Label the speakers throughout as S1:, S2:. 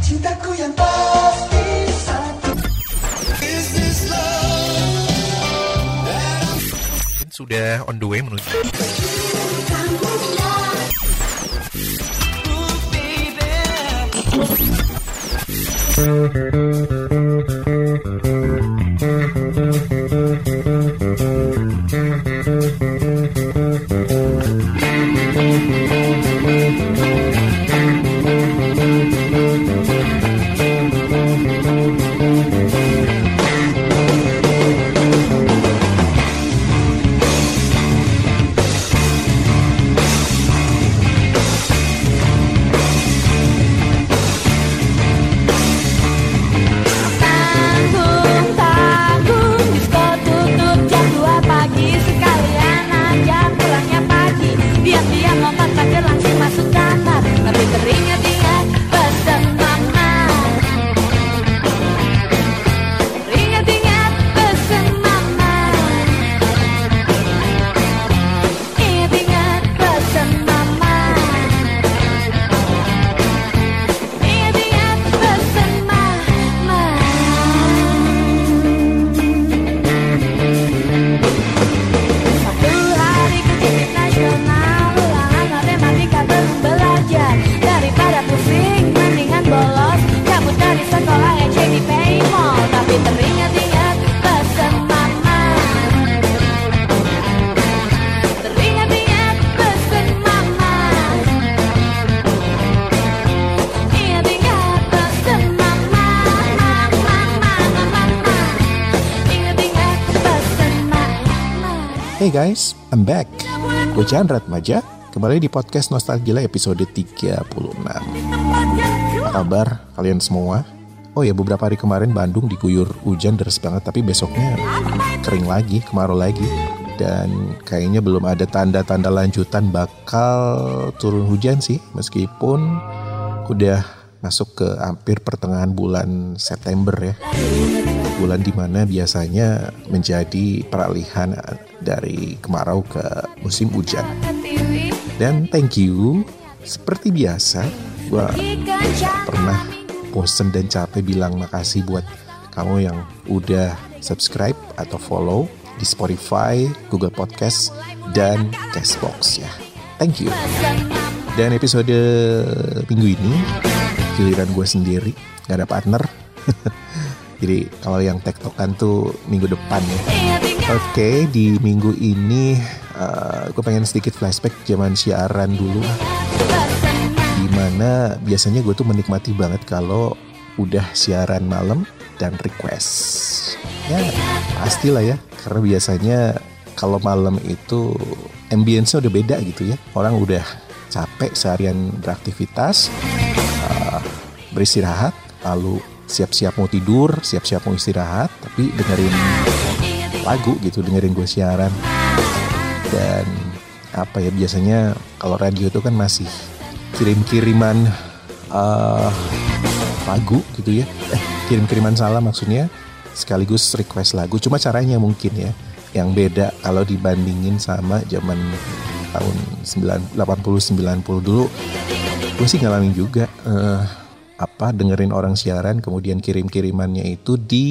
S1: Cintaku yang pasti satu.
S2: Sudah on the way menuju.
S3: Tanggung,
S2: Guys, I'm back. Gue Chandra Maja Kembali di podcast Nostalgia episode 36 Apa kabar kalian semua? Oh ya beberapa hari kemarin Bandung diguyur hujan deras banget Tapi besoknya kering lagi, kemarau lagi. Dan kayaknya belum ada tanda-tanda lanjutan bakal turun hujan sih Meskipun udah masuk ke hampir pertengahan bulan September ya. Bulan di mana biasanya menjadi peralihan dari kemarau ke musim hujan. Dan thank you, seperti biasa, gue pernah bosen dan capek bilang makasih buat kamu yang udah subscribe atau follow di Spotify, Google Podcast, dan Castbox ya. Thank you. Dan episode minggu ini giliran gue sendiri, gak ada partner. Jadi kalau yang tektokan tuh minggu depan ya. Oke, di minggu ini uh, gue pengen sedikit flashback zaman siaran dulu. Di mana biasanya gue tuh menikmati banget kalau udah siaran malam dan request. Ya pastilah ya, karena biasanya kalau malam itu ambience-nya udah beda gitu ya. Orang udah capek seharian beraktivitas, uh, beristirahat, lalu siap-siap mau tidur, siap-siap mau istirahat, tapi dengerin lagu gitu, dengerin gue siaran. Dan apa ya biasanya kalau radio itu kan masih kirim-kiriman uh, lagu gitu ya, eh kirim-kiriman salam maksudnya, sekaligus request lagu. Cuma caranya mungkin ya, yang beda kalau dibandingin sama zaman tahun 80 90 dulu. Gue sih ngalamin juga. eh, apa dengerin orang siaran kemudian kirim-kirimannya itu di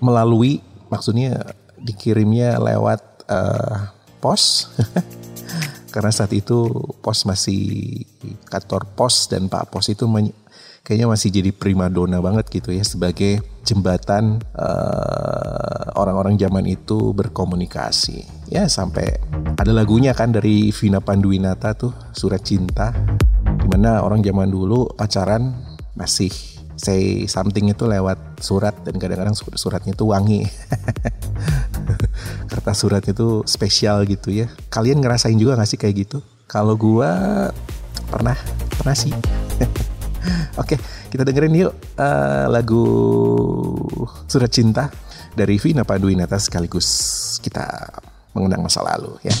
S2: melalui maksudnya dikirimnya lewat eh, pos. Karena saat itu pos masih kantor pos dan pak pos itu kayaknya masih jadi primadona banget gitu ya sebagai jembatan eh, orang-orang zaman itu berkomunikasi. Ya sampai ada lagunya kan dari Vina Panduwinata tuh surat cinta di mana orang zaman dulu pacaran masih say something itu lewat surat dan kadang-kadang sur- suratnya itu wangi. Kertas suratnya itu spesial gitu ya. Kalian ngerasain juga gak sih kayak gitu? Kalau gua pernah pernah sih. Oke kita dengerin yuk eh, lagu surat cinta dari Vina Panduwinata sekaligus kita mengenang masa lalu ya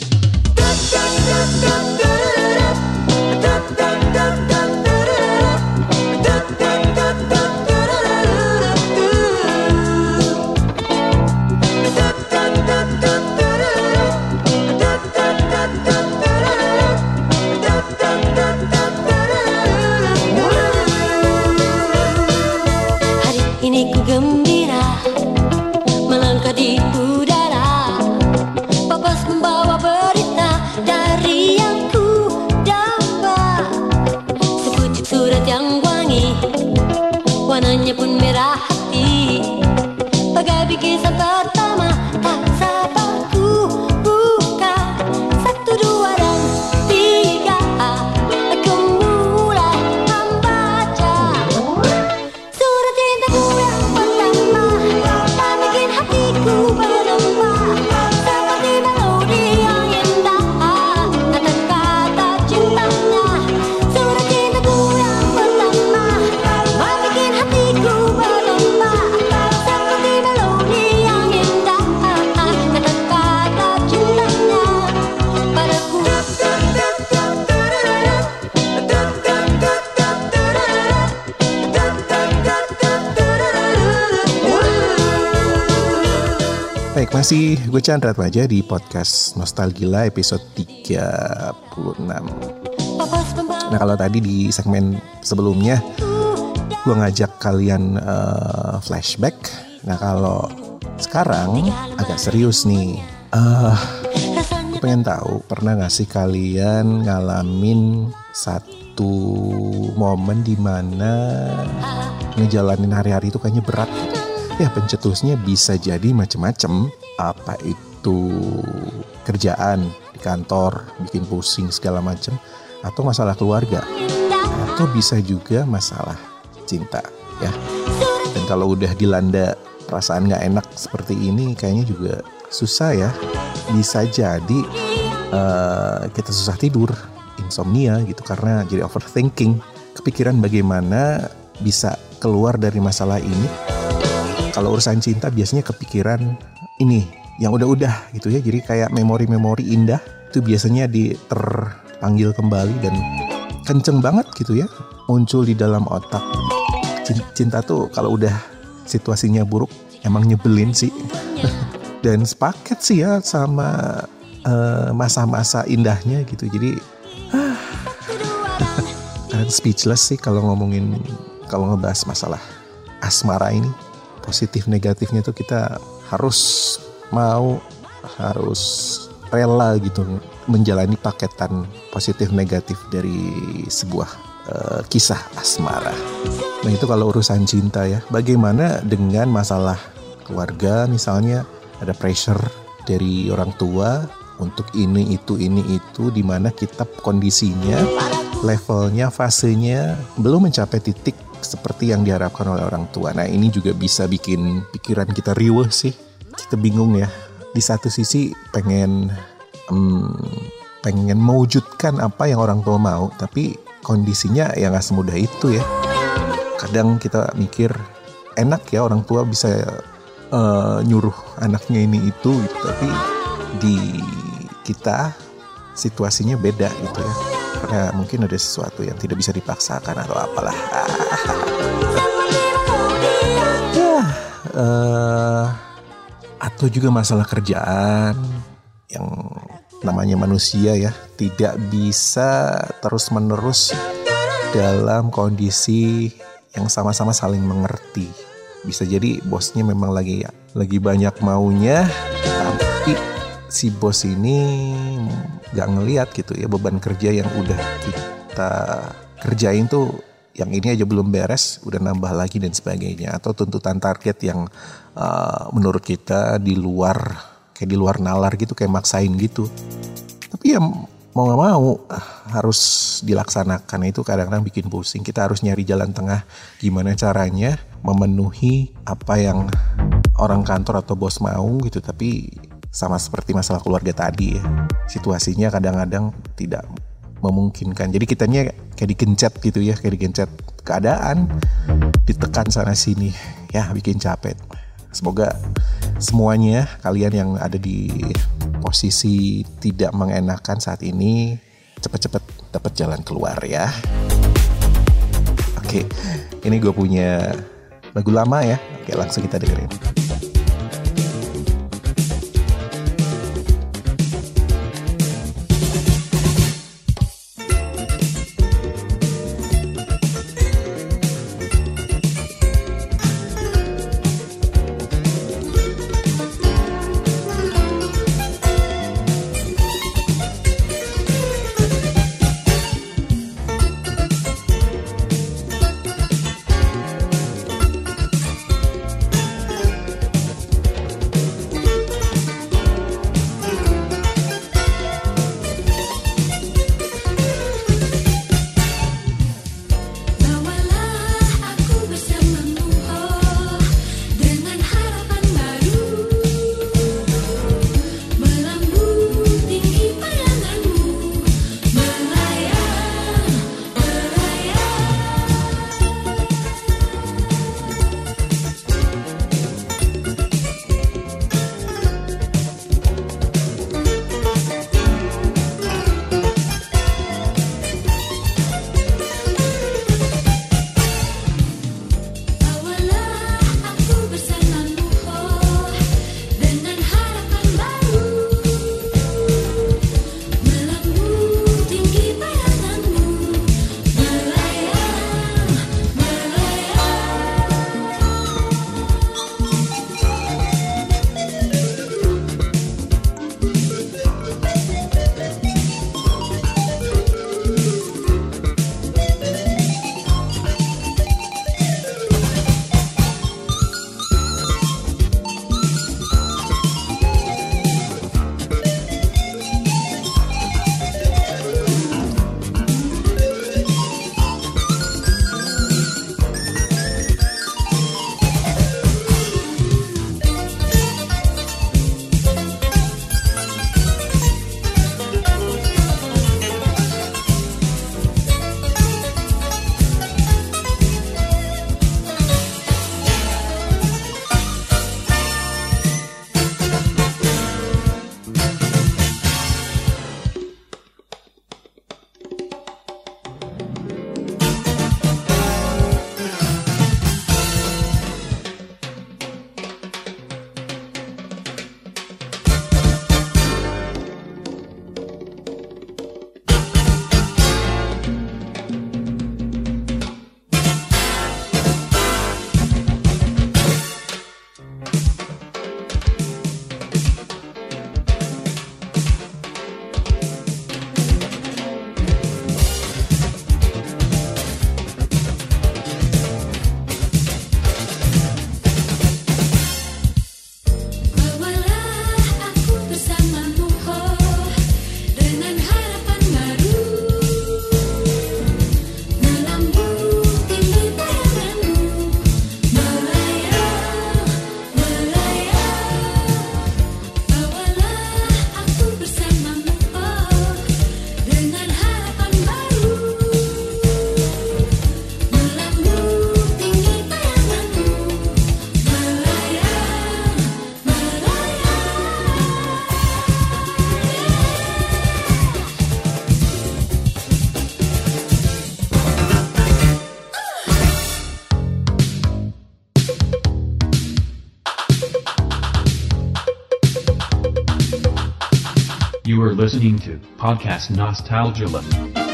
S2: masih gue Chandra Atmaja di podcast Nostalgila episode 36.
S4: Papas membawa
S2: Nah kalau tadi di segmen sebelumnya gue ngajak kalian eh, flashback. Nah kalau sekarang agak serius nih. Eh, gue pengen tahu pernah gak sih kalian ngalamin satu momen di mana ngejalanin hari-hari itu kayaknya berat. Ya pencetusnya bisa jadi macem-macem. Apa itu kerjaan di kantor, bikin pusing segala macem. Atau masalah keluarga. Atau bisa juga masalah cinta ya. Dan kalau udah dilanda perasaan gak enak seperti ini kayaknya juga susah ya. Bisa jadi eh, kita susah tidur, insomnia gitu karena jadi overthinking. Kepikiran bagaimana bisa keluar dari masalah ini kalau urusan cinta biasanya kepikiran ini yang udah-udah gitu ya. Jadi kayak memori-memori indah itu biasanya di terpanggil kembali dan kenceng banget gitu ya muncul di dalam otak. Cin- Cinta tuh kalau udah situasinya buruk emang nyebelin sih. dan sepaket sih ya sama eh, masa-masa indahnya gitu. Jadi kadang speechless sih kalau ngomongin kalau ngebahas masalah asmara ini positif negatifnya tuh kita harus mau harus rela gitu menjalani paketan positif negatif dari sebuah eh, kisah asmara. Nah itu kalau urusan cinta ya. Bagaimana dengan masalah keluarga misalnya ada pressure dari orang tua untuk ini itu ini itu di mana kita kondisinya levelnya fasenya belum mencapai titik seperti yang diharapkan oleh orang tua. Nah ini juga bisa bikin pikiran kita riuh sih. Kita bingung ya. Di satu sisi pengen hmm, pengen mewujudkan apa yang orang tua mau, tapi kondisinya ya nggak semudah itu ya. Kadang kita mikir enak ya orang tua bisa eh, nyuruh anaknya ini itu, gitu. tapi di kita situasinya beda gitu ya. Karena mungkin ada sesuatu yang tidak bisa dipaksakan atau apalah. Ya, eh, atau juga masalah kerjaan yang namanya manusia ya tidak bisa terus menerus dalam kondisi yang sama-sama saling mengerti. Bisa jadi bosnya memang lagi lagi banyak maunya, si bos ini nggak ngeliat gitu ya beban kerja yang udah kita kerjain tuh yang ini aja belum beres udah nambah lagi dan sebagainya. Atau tuntutan target yang uh, menurut kita di luar kayak di luar nalar gitu kayak maksain gitu. Tapi ya mau nggak mau ah, harus dilaksanakan. Itu kadang-kadang bikin pusing. Kita harus nyari jalan tengah gimana caranya memenuhi apa yang orang kantor atau bos mau gitu. Tapi sama seperti masalah keluarga tadi ya. Situasinya kadang-kadang tidak memungkinkan. Jadi kitanya kayak dikencet gitu ya kayak dikencet keadaan ditekan sana sini. Ya bikin capek. Semoga semuanya kalian yang ada di posisi tidak mengenakan saat ini cepet-cepet dapat jalan keluar ya. Oke ini gue punya lagu lama ya. Oke langsung kita dengerin
S5: listening to Podcast Nostalgia.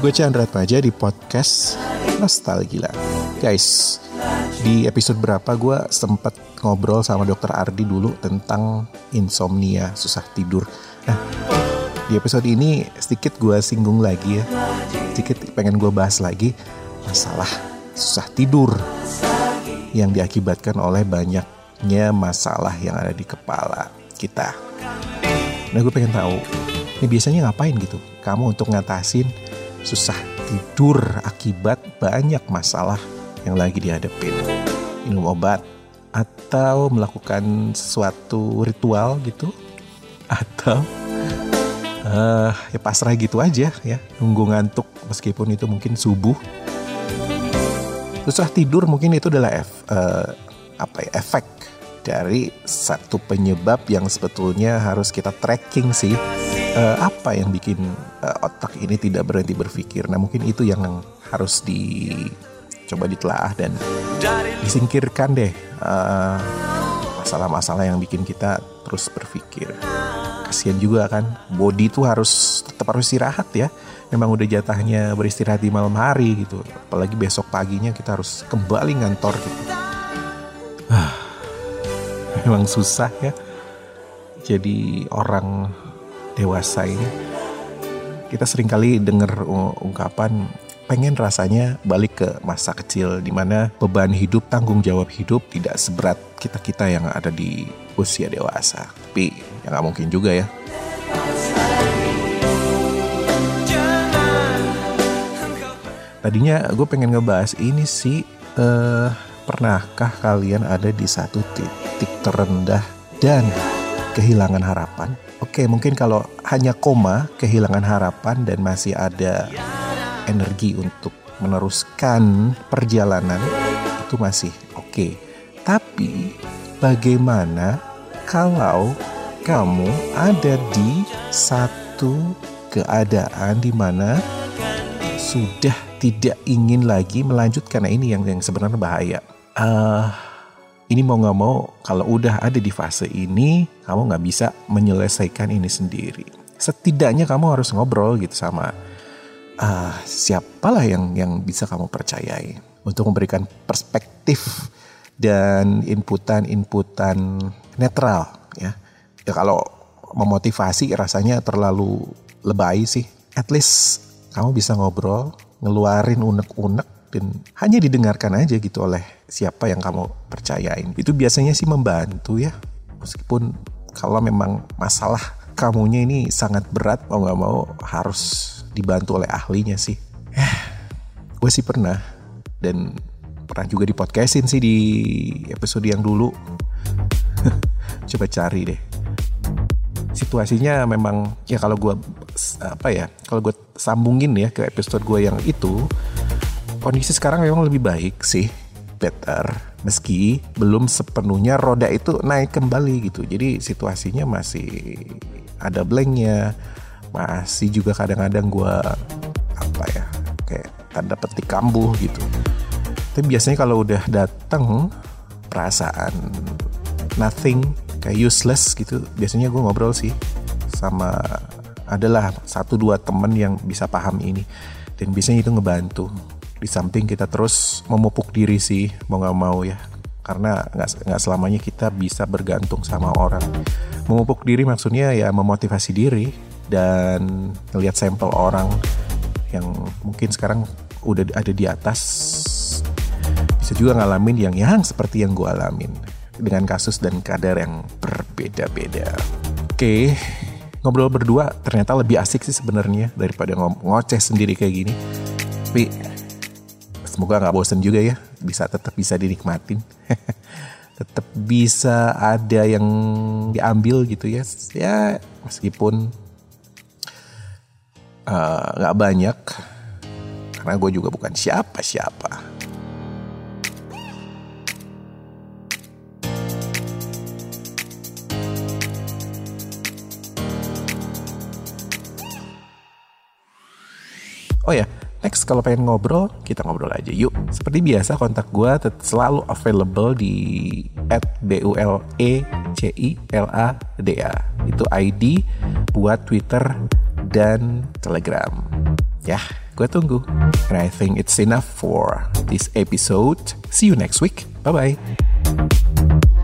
S2: Gue Chandra aja di podcast Nostalgia. Guys, di episode berapa gue sempat ngobrol sama dokter Ardi dulu tentang insomnia, susah tidur. Nah, di episode ini sedikit gue singgung lagi ya. Sedikit pengen gue bahas lagi masalah susah tidur yang diakibatkan oleh banyaknya masalah yang ada di kepala kita. Nah gue pengen tahu, ini biasanya ngapain gitu kamu untuk ngatasin susah tidur akibat banyak masalah yang lagi dihadapin. Minum obat atau melakukan sesuatu ritual gitu atau eh ya pasrah gitu aja ya nunggu ngantuk meskipun itu mungkin subuh susah tidur mungkin itu adalah ef- eh, apa ya efek dari satu penyebab yang sebetulnya harus kita tracking sih Eh, apa yang bikin eh, otak ini tidak berhenti berpikir? Nah mungkin itu yang harus dicoba ditelaah dan disingkirkan deh eh, masalah-masalah yang bikin kita terus berpikir. Kasihan juga kan body itu harus tetap harus istirahat ya. Memang udah jatahnya beristirahat di malam hari gitu. Apalagi besok paginya kita harus kembali ngantor gitu. Ah, memang susah ya. Jadi orang dewasa ini kita sering kali dengar uh, ungkapan pengen rasanya balik ke masa kecil di mana beban hidup, tanggung jawab hidup tidak seberat kita-kita yang ada di usia dewasa. Tapi ya nggak mungkin juga ya. Tadinya gue pengen ngebahas ini sih, eh, pernahkah kalian ada di satu titik terendah dan kehilangan harapan. Oke, mungkin kalau hanya koma, kehilangan harapan dan masih ada energi untuk meneruskan perjalanan itu masih oke. Tapi bagaimana kalau kamu ada di satu keadaan di mana sudah tidak ingin lagi melanjutkan nah ini yang yang sebenarnya bahaya. Eh, ini mau nggak mau kalau udah ada di fase ini kamu nggak bisa menyelesaikan ini sendiri. Setidaknya kamu harus ngobrol gitu sama ah siapalah yang yang bisa kamu percayai untuk memberikan perspektif dan inputan-inputan netral ya. Ya kalau memotivasi rasanya terlalu lebay sih. At least kamu bisa ngobrol, ngeluarin unek-unek dan hanya didengarkan aja gitu oleh siapa yang kamu percayain. Itu biasanya sih membantu ya. Meskipun kalau memang masalah kamunya ini sangat berat mau nggak mau harus dibantu oleh ahlinya sih. Eh, gue sih pernah dan pernah juga di podcastin sih di episode yang dulu. Coba cari deh. Situasinya memang ya kalau gue apa ya kalau gue sambungin ya ke episode gue yang itu kondisi sekarang memang lebih baik sih better. Meski belum sepenuhnya roda itu naik kembali gitu. Jadi situasinya masih ada blanknya masih juga kadang-kadang gue apa ya kayak tanda petik kambuh gitu. Tapi biasanya kalau udah dateng perasaan nothing kayak useless gitu biasanya gue ngobrol sih sama adalah satu dua temen yang bisa paham ini. Dan biasanya itu ngebantu di samping kita terus memupuk diri sih mau nggak mau ya karena nggak nggak selamanya kita bisa bergantung sama orang memupuk diri maksudnya ya memotivasi diri dan ngelihat sampel orang yang mungkin sekarang udah ada di atas bisa juga ngalamin yang yang seperti yang gue alamin dengan kasus dan kadar yang berbeda-beda. Oke, ngobrol berdua ternyata lebih asik sih sebenarnya daripada ngo- ngoceh sendiri kayak gini. Tapi semoga nggak bosen juga ya, bisa tetap bisa dinikmatin. tetap bisa ada yang diambil gitu ya. Ya meskipun eh, nggak banyak karena gue juga bukan siapa-siapa. Oh kalau pengen ngobrol, kita ngobrol aja yuk. Seperti biasa kontak gue selalu available di at b u l e c i l a d a. Itu ID buat Twitter dan Telegram. Ya, gue tunggu. And I think it's enough for this episode. See you next week. Bye bye.